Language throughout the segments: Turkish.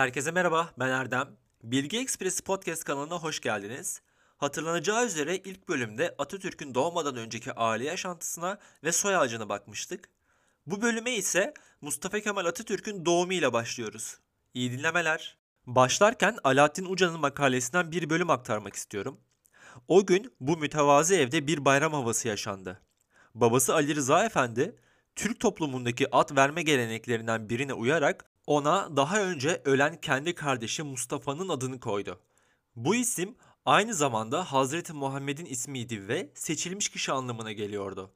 Herkese merhaba, ben Erdem. Bilgi Ekspresi Podcast kanalına hoş geldiniz. Hatırlanacağı üzere ilk bölümde Atatürk'ün doğmadan önceki aile yaşantısına ve soy ağacına bakmıştık. Bu bölüme ise Mustafa Kemal Atatürk'ün doğumuyla başlıyoruz. İyi dinlemeler. Başlarken Alaaddin Uca'nın makalesinden bir bölüm aktarmak istiyorum. O gün bu mütevazı evde bir bayram havası yaşandı. Babası Ali Rıza Efendi, Türk toplumundaki at verme geleneklerinden birine uyarak ona daha önce ölen kendi kardeşi Mustafa'nın adını koydu. Bu isim aynı zamanda Hazreti Muhammed'in ismiydi ve seçilmiş kişi anlamına geliyordu.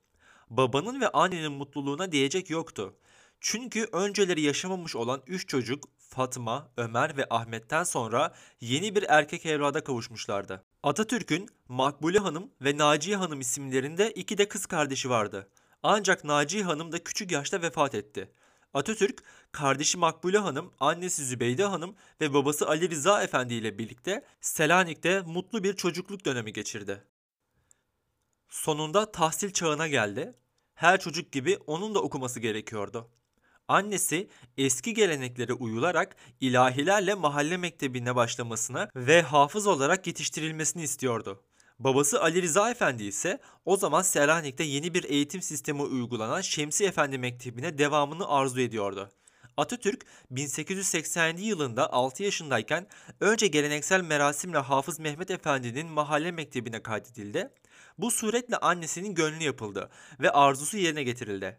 Babanın ve annenin mutluluğuna diyecek yoktu. Çünkü önceleri yaşamamış olan üç çocuk Fatma, Ömer ve Ahmet'ten sonra yeni bir erkek evlada kavuşmuşlardı. Atatürk'ün Makbule Hanım ve Naciye Hanım isimlerinde iki de kız kardeşi vardı. Ancak Naciye Hanım da küçük yaşta vefat etti. Atatürk, kardeşi Makbule Hanım, annesi Zübeyde Hanım ve babası Ali Rıza Efendi ile birlikte Selanik'te mutlu bir çocukluk dönemi geçirdi. Sonunda tahsil çağına geldi. Her çocuk gibi onun da okuması gerekiyordu. Annesi eski geleneklere uyularak ilahilerle mahalle mektebine başlamasını ve hafız olarak yetiştirilmesini istiyordu. Babası Ali Rıza Efendi ise o zaman Selanik'te yeni bir eğitim sistemi uygulanan Şemsi Efendi Mektebi'ne devamını arzu ediyordu. Atatürk 1887 yılında 6 yaşındayken önce geleneksel merasimle Hafız Mehmet Efendi'nin mahalle mektebine kaydedildi. Bu suretle annesinin gönlü yapıldı ve arzusu yerine getirildi.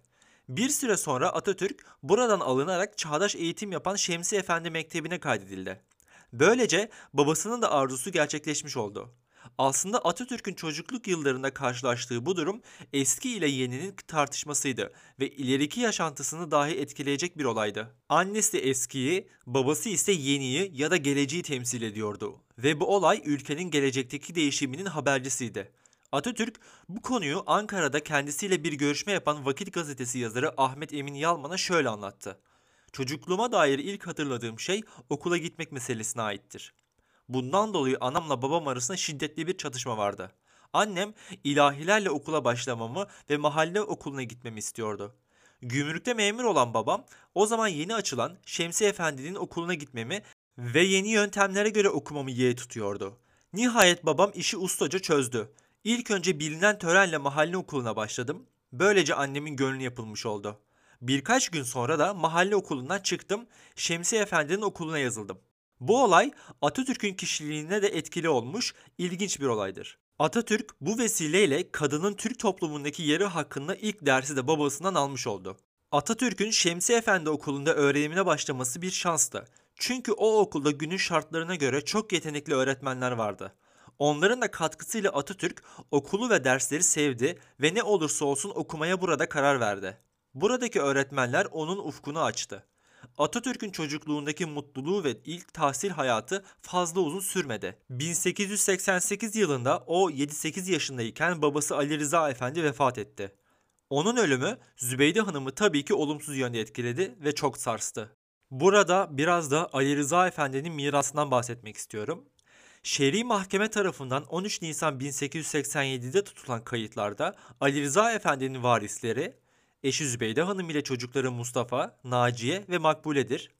Bir süre sonra Atatürk buradan alınarak çağdaş eğitim yapan Şemsi Efendi Mektebi'ne kaydedildi. Böylece babasının da arzusu gerçekleşmiş oldu. Aslında Atatürk'ün çocukluk yıllarında karşılaştığı bu durum eski ile yeninin tartışmasıydı ve ileriki yaşantısını dahi etkileyecek bir olaydı. Annesi eskiyi, babası ise yeniyi ya da geleceği temsil ediyordu ve bu olay ülkenin gelecekteki değişiminin habercisiydi. Atatürk bu konuyu Ankara'da kendisiyle bir görüşme yapan Vakit Gazetesi yazarı Ahmet Emin Yalman'a şöyle anlattı. Çocukluğuma dair ilk hatırladığım şey okula gitmek meselesine aittir. Bundan dolayı anamla babam arasında şiddetli bir çatışma vardı. Annem ilahilerle okula başlamamı ve mahalle okuluna gitmemi istiyordu. Gümrükte memur olan babam o zaman yeni açılan Şemsi Efendi'nin okuluna gitmemi ve yeni yöntemlere göre okumamı yeğe tutuyordu. Nihayet babam işi ustaca çözdü. İlk önce bilinen törenle mahalle okuluna başladım. Böylece annemin gönlü yapılmış oldu. Birkaç gün sonra da mahalle okulundan çıktım, Şemsi Efendi'nin okuluna yazıldım. Bu olay Atatürk'ün kişiliğine de etkili olmuş ilginç bir olaydır. Atatürk bu vesileyle kadının Türk toplumundaki yeri hakkında ilk dersi de babasından almış oldu. Atatürk'ün Şemsi Efendi okulunda öğrenimine başlaması bir şanstı. Çünkü o okulda günün şartlarına göre çok yetenekli öğretmenler vardı. Onların da katkısıyla Atatürk okulu ve dersleri sevdi ve ne olursa olsun okumaya burada karar verdi. Buradaki öğretmenler onun ufkunu açtı. Atatürk'ün çocukluğundaki mutluluğu ve ilk tahsil hayatı fazla uzun sürmedi. 1888 yılında o 7-8 yaşındayken babası Ali Rıza Efendi vefat etti. Onun ölümü Zübeyde Hanım'ı tabii ki olumsuz yönde etkiledi ve çok sarstı. Burada biraz da Ali Rıza Efendi'nin mirasından bahsetmek istiyorum. Şer'i Mahkeme tarafından 13 Nisan 1887'de tutulan kayıtlarda Ali Rıza Efendi'nin varisleri Eşi Zübeyde Hanım ile çocukları Mustafa, Naciye ve Makbule'dir.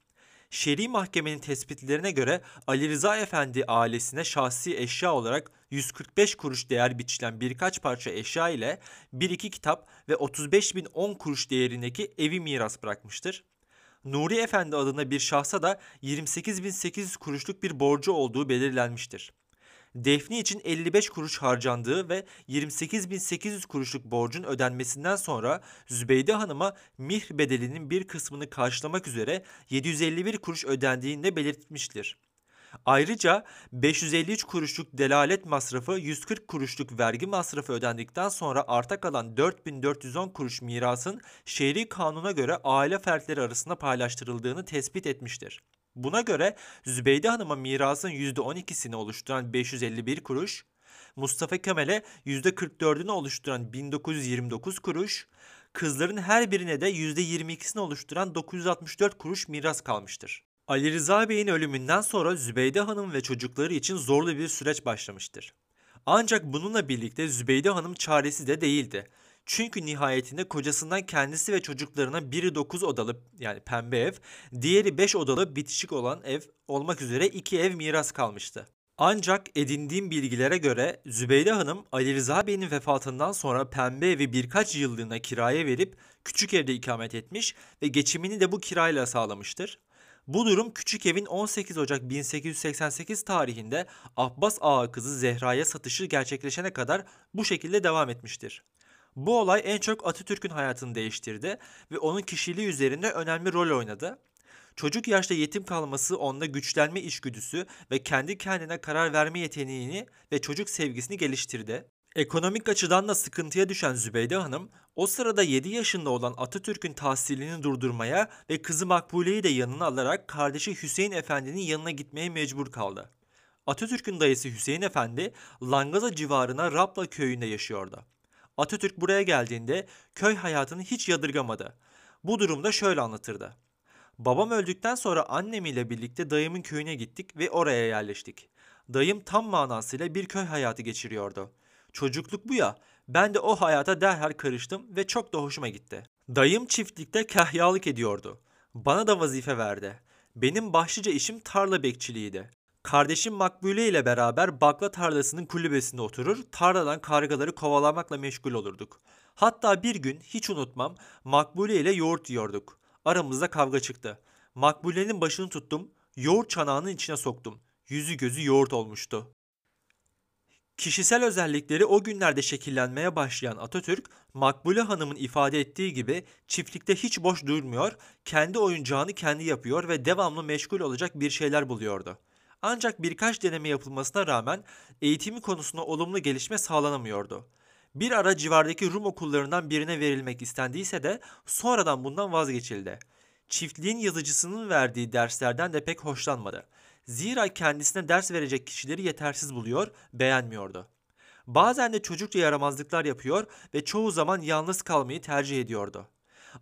Şer'i mahkemenin tespitlerine göre Ali Rıza Efendi ailesine şahsi eşya olarak 145 kuruş değer biçilen birkaç parça eşya ile bir iki kitap ve 35 bin 10 kuruş değerindeki evi miras bırakmıştır. Nuri Efendi adına bir şahsa da 28.800 kuruşluk bir borcu olduğu belirlenmiştir defni için 55 kuruş harcandığı ve 28.800 kuruşluk borcun ödenmesinden sonra Zübeyde Hanım'a mihr bedelinin bir kısmını karşılamak üzere 751 kuruş ödendiğini belirtmiştir. Ayrıca 553 kuruşluk delalet masrafı 140 kuruşluk vergi masrafı ödendikten sonra arta kalan 4410 kuruş mirasın şehri kanuna göre aile fertleri arasında paylaştırıldığını tespit etmiştir. Buna göre Zübeyde Hanım'a mirasın %12'sini oluşturan 551 kuruş, Mustafa Kemal'e %44'ünü oluşturan 1929 kuruş, kızların her birine de %22'sini oluşturan 964 kuruş miras kalmıştır. Ali Rıza Bey'in ölümünden sonra Zübeyde Hanım ve çocukları için zorlu bir süreç başlamıştır. Ancak bununla birlikte Zübeyde Hanım çaresi de değildi. Çünkü nihayetinde kocasından kendisi ve çocuklarına biri 9 odalı yani pembe ev, diğeri 5 odalı bitişik olan ev olmak üzere iki ev miras kalmıştı. Ancak edindiğim bilgilere göre Zübeyde Hanım Ali Rıza Bey'in vefatından sonra pembe evi birkaç yıllığına kiraya verip küçük evde ikamet etmiş ve geçimini de bu kirayla sağlamıştır. Bu durum küçük evin 18 Ocak 1888 tarihinde Abbas Ağa kızı Zehra'ya satışı gerçekleşene kadar bu şekilde devam etmiştir. Bu olay en çok Atatürk'ün hayatını değiştirdi ve onun kişiliği üzerinde önemli rol oynadı. Çocuk yaşta yetim kalması onda güçlenme içgüdüsü ve kendi kendine karar verme yeteneğini ve çocuk sevgisini geliştirdi. Ekonomik açıdan da sıkıntıya düşen Zübeyde Hanım, o sırada 7 yaşında olan Atatürk'ün tahsilini durdurmaya ve kızı Makbule'yi de yanına alarak kardeşi Hüseyin Efendi'nin yanına gitmeye mecbur kaldı. Atatürk'ün dayısı Hüseyin Efendi, Langaza civarına Rapla köyünde yaşıyordu. Atatürk buraya geldiğinde köy hayatını hiç yadırgamadı. Bu durumda şöyle anlatırdı. Babam öldükten sonra annemiyle birlikte dayımın köyüne gittik ve oraya yerleştik. Dayım tam manasıyla bir köy hayatı geçiriyordu. Çocukluk bu ya, ben de o hayata derhal karıştım ve çok da hoşuma gitti. Dayım çiftlikte kahyalık ediyordu. Bana da vazife verdi. Benim başlıca işim tarla bekçiliğiydi. Kardeşim Makbule ile beraber bakla tarlasının kulübesinde oturur, tarladan kargaları kovalamakla meşgul olurduk. Hatta bir gün hiç unutmam Makbule ile yoğurt yiyorduk. Aramızda kavga çıktı. Makbule'nin başını tuttum, yoğurt çanağının içine soktum. Yüzü gözü yoğurt olmuştu. Kişisel özellikleri o günlerde şekillenmeye başlayan Atatürk, Makbule Hanım'ın ifade ettiği gibi çiftlikte hiç boş durmuyor, kendi oyuncağını kendi yapıyor ve devamlı meşgul olacak bir şeyler buluyordu. Ancak birkaç deneme yapılmasına rağmen eğitimi konusunda olumlu gelişme sağlanamıyordu. Bir ara civardaki Rum okullarından birine verilmek istendiyse de sonradan bundan vazgeçildi. Çiftliğin yazıcısının verdiği derslerden de pek hoşlanmadı. Zira kendisine ders verecek kişileri yetersiz buluyor, beğenmiyordu. Bazen de çocukça yaramazlıklar yapıyor ve çoğu zaman yalnız kalmayı tercih ediyordu.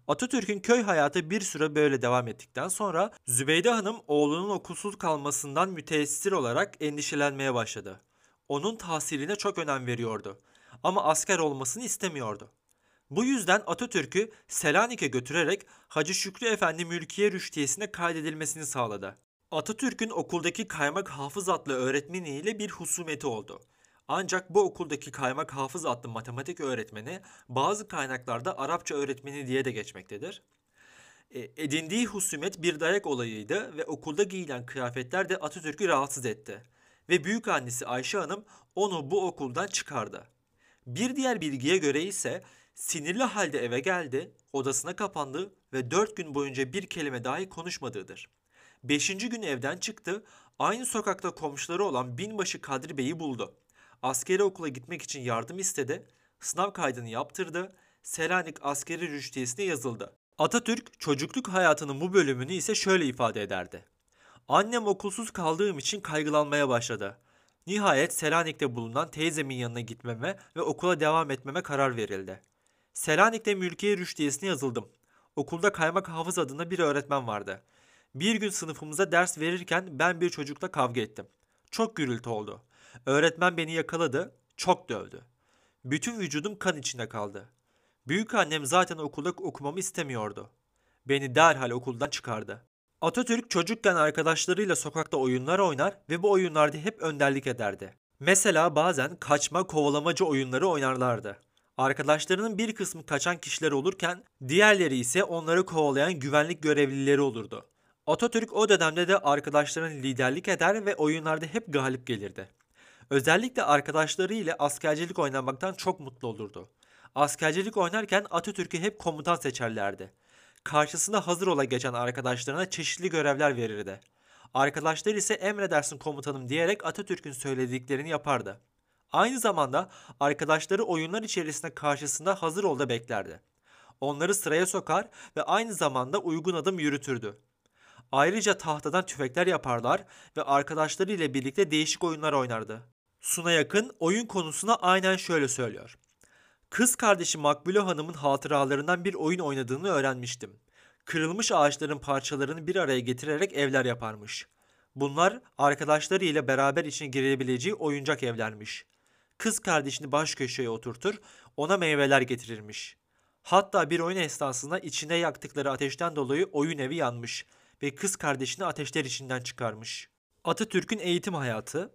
Atatürk'ün köy hayatı bir süre böyle devam ettikten sonra Zübeyde Hanım oğlunun okulsuz kalmasından müteessir olarak endişelenmeye başladı. Onun tahsiline çok önem veriyordu ama asker olmasını istemiyordu. Bu yüzden Atatürk'ü Selanik'e götürerek Hacı Şükrü Efendi Mülkiye Rüştiyesi'ne kaydedilmesini sağladı. Atatürk'ün okuldaki Kaymak Hafız adlı öğretmeniyle bir husumeti oldu. Ancak bu okuldaki Kaymak Hafız adlı matematik öğretmeni bazı kaynaklarda Arapça öğretmeni diye de geçmektedir. E, edindiği husumet bir dayak olayıydı ve okulda giyilen kıyafetler de Atatürk'ü rahatsız etti. Ve büyük annesi Ayşe Hanım onu bu okuldan çıkardı. Bir diğer bilgiye göre ise sinirli halde eve geldi, odasına kapandı ve dört gün boyunca bir kelime dahi konuşmadığıdır. Beşinci gün evden çıktı, aynı sokakta komşuları olan binbaşı Kadri Bey'i buldu. Askeri okula gitmek için yardım istedi, sınav kaydını yaptırdı, Selanik askeri rüştiyesine yazıldı. Atatürk çocukluk hayatının bu bölümünü ise şöyle ifade ederdi. Annem okulsuz kaldığım için kaygılanmaya başladı. Nihayet Selanik'te bulunan teyzemin yanına gitmeme ve okula devam etmeme karar verildi. Selanik'te mülkiye rüştiyesine yazıldım. Okulda kaymak hafız adında bir öğretmen vardı. Bir gün sınıfımıza ders verirken ben bir çocukla kavga ettim. Çok gürültü oldu. Öğretmen beni yakaladı, çok dövdü. Bütün vücudum kan içinde kaldı. Büyük annem zaten okulda okumamı istemiyordu. Beni derhal okuldan çıkardı. Atatürk çocukken arkadaşlarıyla sokakta oyunlar oynar ve bu oyunlarda hep önderlik ederdi. Mesela bazen kaçma kovalamacı oyunları oynarlardı. Arkadaşlarının bir kısmı kaçan kişiler olurken diğerleri ise onları kovalayan güvenlik görevlileri olurdu. Atatürk o dönemde de arkadaşlarının liderlik eder ve oyunlarda hep galip gelirdi. Özellikle arkadaşları ile askercilik oynamaktan çok mutlu olurdu. Askercilik oynarken Atatürk'ü hep komutan seçerlerdi karşısında hazır ola geçen arkadaşlarına çeşitli görevler verirdi. Arkadaşlar ise emredersin komutanım diyerek Atatürk'ün söylediklerini yapardı. Aynı zamanda arkadaşları oyunlar içerisinde karşısında hazır ol da beklerdi. Onları sıraya sokar ve aynı zamanda uygun adım yürütürdü. Ayrıca tahtadan tüfekler yaparlar ve arkadaşları ile birlikte değişik oyunlar oynardı. Suna yakın oyun konusuna aynen şöyle söylüyor. Kız kardeşi Makbule Hanım'ın hatıralarından bir oyun oynadığını öğrenmiştim. Kırılmış ağaçların parçalarını bir araya getirerek evler yaparmış. Bunlar arkadaşları ile beraber içine girebileceği oyuncak evlermiş. Kız kardeşini baş köşeye oturtur, ona meyveler getirirmiş. Hatta bir oyun esnasında içine yaktıkları ateşten dolayı oyun evi yanmış ve kız kardeşini ateşler içinden çıkarmış. Atatürk'ün eğitim hayatı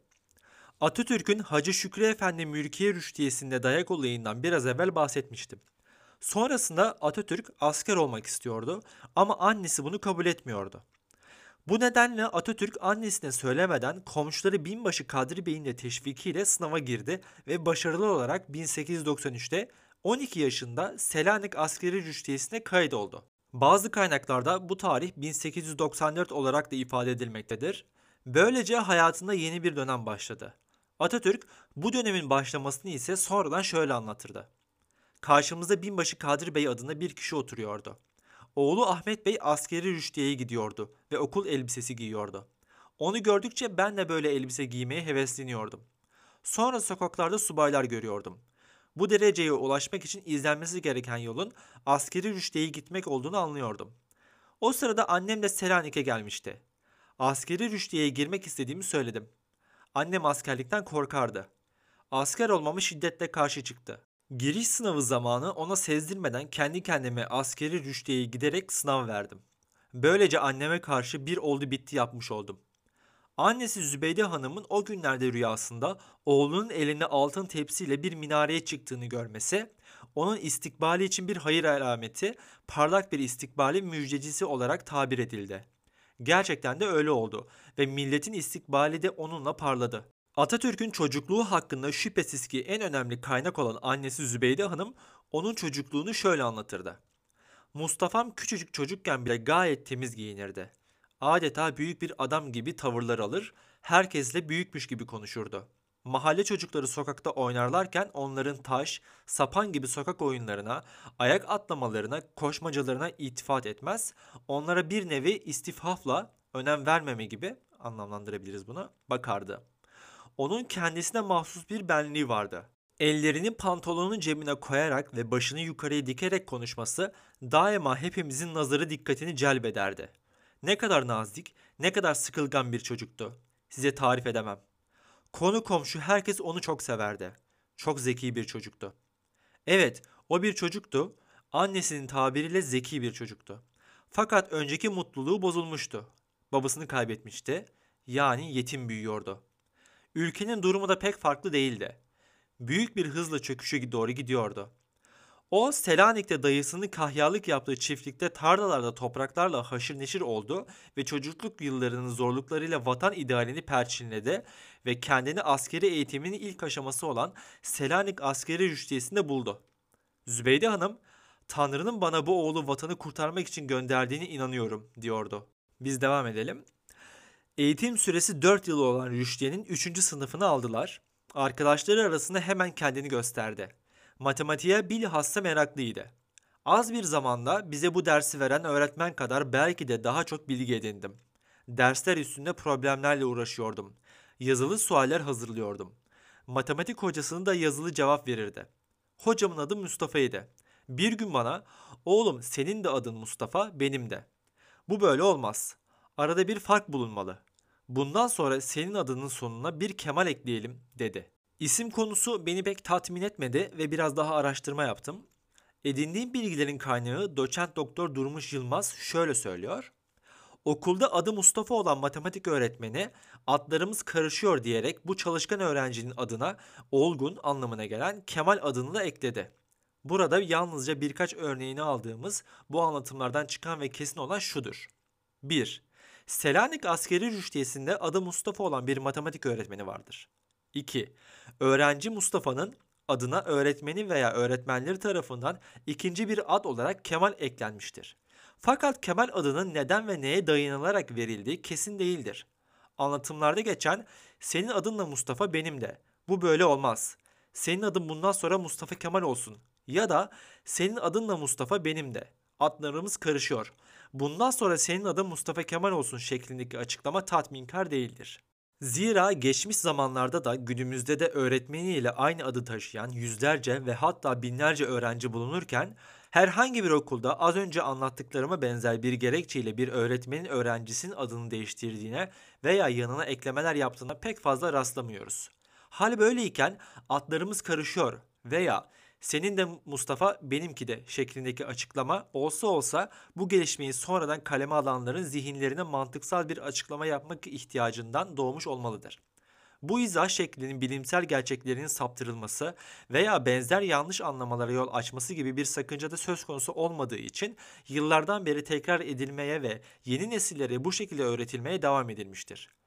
Atatürk'ün Hacı Şükrü Efendi Mülkiye Rüştiyesi'nde dayak olayından biraz evvel bahsetmiştim. Sonrasında Atatürk asker olmak istiyordu ama annesi bunu kabul etmiyordu. Bu nedenle Atatürk annesine söylemeden komşuları binbaşı Kadri Bey'in de teşvikiyle sınava girdi ve başarılı olarak 1893'te 12 yaşında Selanik Askeri Rüştiyesi'ne kaydoldu. Bazı kaynaklarda bu tarih 1894 olarak da ifade edilmektedir. Böylece hayatında yeni bir dönem başladı. Atatürk bu dönemin başlamasını ise sonradan şöyle anlatırdı. Karşımızda binbaşı Kadri Bey adında bir kişi oturuyordu. Oğlu Ahmet Bey askeri rüştiyeye gidiyordu ve okul elbisesi giyiyordu. Onu gördükçe ben de böyle elbise giymeye hevesleniyordum. Sonra sokaklarda subaylar görüyordum. Bu dereceye ulaşmak için izlenmesi gereken yolun askeri rüştiyeye gitmek olduğunu anlıyordum. O sırada annem de Selanik'e gelmişti. Askeri rüştiyeye girmek istediğimi söyledim. Annem askerlikten korkardı. Asker olmamı şiddetle karşı çıktı. Giriş sınavı zamanı ona sezdirmeden kendi kendime askeri rüştiyeye giderek sınav verdim. Böylece anneme karşı bir oldu bitti yapmış oldum. Annesi Zübeyde Hanım'ın o günlerde rüyasında oğlunun eline altın tepsiyle bir minareye çıktığını görmesi, onun istikbali için bir hayır alameti, parlak bir istikbali müjdecisi olarak tabir edildi. Gerçekten de öyle oldu ve milletin istikbali de onunla parladı. Atatürk'ün çocukluğu hakkında şüphesiz ki en önemli kaynak olan annesi Zübeyde Hanım onun çocukluğunu şöyle anlatırdı. Mustafa'm küçücük çocukken bile gayet temiz giyinirdi. Adeta büyük bir adam gibi tavırlar alır, herkesle büyükmüş gibi konuşurdu. Mahalle çocukları sokakta oynarlarken onların taş, sapan gibi sokak oyunlarına, ayak atlamalarına, koşmacalarına itifat etmez, onlara bir nevi istifhafla önem vermeme gibi anlamlandırabiliriz bunu, bakardı. Onun kendisine mahsus bir benliği vardı. Ellerini pantolonun cebine koyarak ve başını yukarıya dikerek konuşması daima hepimizin nazarı dikkatini celbederdi. Ne kadar nazik, ne kadar sıkılgan bir çocuktu. Size tarif edemem. Konu komşu herkes onu çok severdi. Çok zeki bir çocuktu. Evet, o bir çocuktu. Annesinin tabiriyle zeki bir çocuktu. Fakat önceki mutluluğu bozulmuştu. Babasını kaybetmişti. Yani yetim büyüyordu. Ülkenin durumu da pek farklı değildi. Büyük bir hızla çöküşe doğru gidiyordu. O Selanik'te dayısının kahyalık yaptığı çiftlikte tarlalarda topraklarla haşır neşir oldu ve çocukluk yıllarının zorluklarıyla vatan idealini perçinledi ve kendini askeri eğitiminin ilk aşaması olan Selanik askeri rüştiyesinde buldu. Zübeyde Hanım, Tanrı'nın bana bu oğlu vatanı kurtarmak için gönderdiğine inanıyorum diyordu. Biz devam edelim. Eğitim süresi 4 yıl olan Rüşdiye'nin 3. sınıfını aldılar. Arkadaşları arasında hemen kendini gösterdi. Matematiğe bilhassa meraklıydı. Az bir zamanda bize bu dersi veren öğretmen kadar belki de daha çok bilgi edindim. Dersler üstünde problemlerle uğraşıyordum. Yazılı sualler hazırlıyordum. Matematik hocasının da yazılı cevap verirdi. Hocamın adı Mustafa'ydı. Bir gün bana, oğlum senin de adın Mustafa, benim de. Bu böyle olmaz. Arada bir fark bulunmalı. Bundan sonra senin adının sonuna bir Kemal ekleyelim dedi. İsim konusu beni pek tatmin etmedi ve biraz daha araştırma yaptım. Edindiğim bilgilerin kaynağı doçent doktor Durmuş Yılmaz şöyle söylüyor. Okulda adı Mustafa olan matematik öğretmeni adlarımız karışıyor diyerek bu çalışkan öğrencinin adına olgun anlamına gelen Kemal adını da ekledi. Burada yalnızca birkaç örneğini aldığımız bu anlatımlardan çıkan ve kesin olan şudur. 1. Selanik askeri rüştiyesinde adı Mustafa olan bir matematik öğretmeni vardır. 2. Öğrenci Mustafa'nın adına öğretmeni veya öğretmenleri tarafından ikinci bir ad olarak Kemal eklenmiştir. Fakat Kemal adının neden ve neye dayanılarak verildiği kesin değildir. Anlatımlarda geçen senin adınla Mustafa benim de. Bu böyle olmaz. Senin adın bundan sonra Mustafa Kemal olsun. Ya da senin adınla Mustafa benim de. Adlarımız karışıyor. Bundan sonra senin adın Mustafa Kemal olsun şeklindeki açıklama tatminkar değildir. Zira geçmiş zamanlarda da günümüzde de öğretmeniyle aynı adı taşıyan yüzlerce ve hatta binlerce öğrenci bulunurken herhangi bir okulda az önce anlattıklarıma benzer bir gerekçeyle bir öğretmenin öğrencisinin adını değiştirdiğine veya yanına eklemeler yaptığına pek fazla rastlamıyoruz. Hal böyleyken adlarımız karışıyor veya Senin de Mustafa benimki de şeklindeki açıklama olsa olsa bu gelişmeyi sonradan kaleme alanların zihinlerine mantıksal bir açıklama yapmak ihtiyacından doğmuş olmalıdır. Bu izah şeklinin bilimsel gerçeklerinin saptırılması veya benzer yanlış anlamalara yol açması gibi bir sakınca da söz konusu olmadığı için yıllardan beri tekrar edilmeye ve yeni nesillere bu şekilde öğretilmeye devam edilmiştir.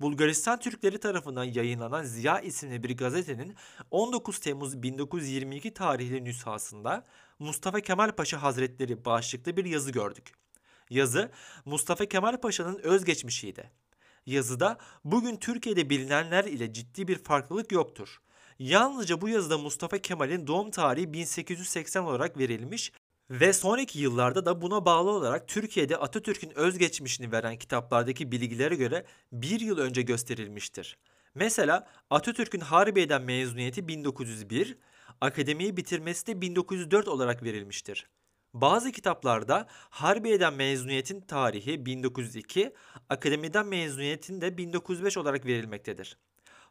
Bulgaristan Türkleri tarafından yayınlanan Ziya isimli bir gazetenin 19 Temmuz 1922 tarihli nüshasında Mustafa Kemal Paşa Hazretleri başlıklı bir yazı gördük. Yazı Mustafa Kemal Paşa'nın özgeçmişiydi. Yazıda bugün Türkiye'de bilinenler ile ciddi bir farklılık yoktur. Yalnızca bu yazıda Mustafa Kemal'in doğum tarihi 1880 olarak verilmiş ve sonraki yıllarda da buna bağlı olarak Türkiye'de Atatürk'ün özgeçmişini veren kitaplardaki bilgilere göre bir yıl önce gösterilmiştir. Mesela Atatürk'ün Harbiye'den mezuniyeti 1901, akademiyi bitirmesi de 1904 olarak verilmiştir. Bazı kitaplarda Harbiye'den mezuniyetin tarihi 1902, akademiden mezuniyetin de 1905 olarak verilmektedir.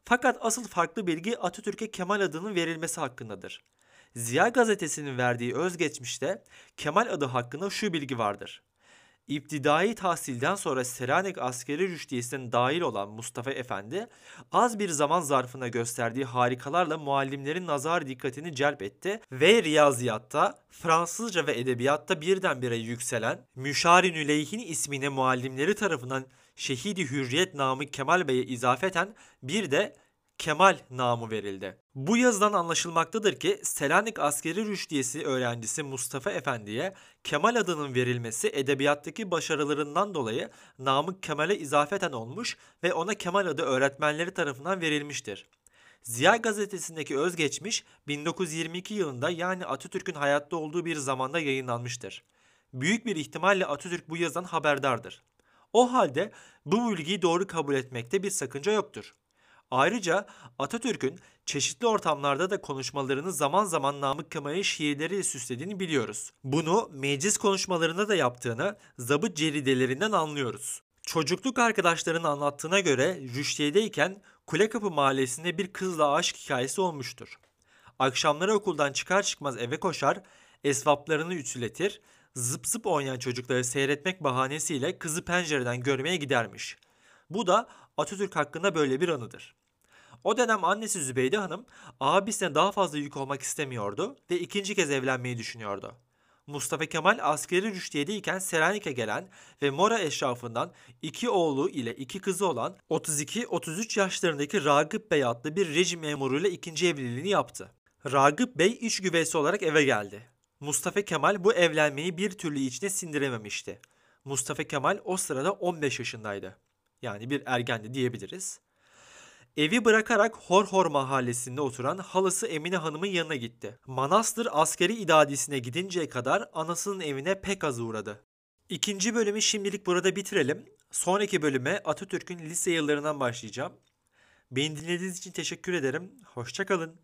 Fakat asıl farklı bilgi Atatürk'e Kemal adının verilmesi hakkındadır. Ziya gazetesinin verdiği özgeçmişte Kemal adı hakkında şu bilgi vardır. İptidai tahsilden sonra Selanik askeri rüştiyesine dahil olan Mustafa Efendi az bir zaman zarfına gösterdiği harikalarla muallimlerin nazar dikkatini celp etti ve riyaziyatta, Fransızca ve edebiyatta birdenbire yükselen Müşari Nüleyhin ismine muallimleri tarafından Şehidi Hürriyet namı Kemal Bey'e izafeten bir de Kemal namı verildi. Bu yazıdan anlaşılmaktadır ki Selanik Askeri Rüştiyesi öğrencisi Mustafa Efendi'ye Kemal adının verilmesi edebiyattaki başarılarından dolayı Namık Kemal'e izafeten olmuş ve ona Kemal adı öğretmenleri tarafından verilmiştir. Ziya gazetesindeki özgeçmiş 1922 yılında yani Atatürk'ün hayatta olduğu bir zamanda yayınlanmıştır. Büyük bir ihtimalle Atatürk bu yazdan haberdardır. O halde bu bilgiyi doğru kabul etmekte bir sakınca yoktur. Ayrıca Atatürk'ün çeşitli ortamlarda da konuşmalarını zaman zaman Namık Kemal'in şiirleriyle süslediğini biliyoruz. Bunu meclis konuşmalarında da yaptığını zabıt ceridelerinden anlıyoruz. Çocukluk arkadaşlarının anlattığına göre Rüştiye'deyken Kulekapı mahallesinde bir kızla aşk hikayesi olmuştur. Akşamları okuldan çıkar çıkmaz eve koşar, esvaplarını ütületir, zıp zıp oynayan çocukları seyretmek bahanesiyle kızı pencereden görmeye gidermiş. Bu da Atatürk hakkında böyle bir anıdır. O dönem annesi Zübeyde Hanım abisine daha fazla yük olmak istemiyordu ve ikinci kez evlenmeyi düşünüyordu. Mustafa Kemal askeri rüştiyedeyken Selanik'e gelen ve Mora eşrafından iki oğlu ile iki kızı olan 32-33 yaşlarındaki Ragıp Bey adlı bir rejim memuruyla ikinci evliliğini yaptı. Ragıp Bey iç güveysi olarak eve geldi. Mustafa Kemal bu evlenmeyi bir türlü içine sindirememişti. Mustafa Kemal o sırada 15 yaşındaydı. Yani bir ergendi diyebiliriz. Evi bırakarak Horhor mahallesinde oturan halası Emine Hanım'ın yanına gitti. Manastır askeri idadisine gidinceye kadar anasının evine pek az uğradı. İkinci bölümü şimdilik burada bitirelim. Sonraki bölüme Atatürk'ün lise yıllarından başlayacağım. Beni dinlediğiniz için teşekkür ederim. Hoşçakalın.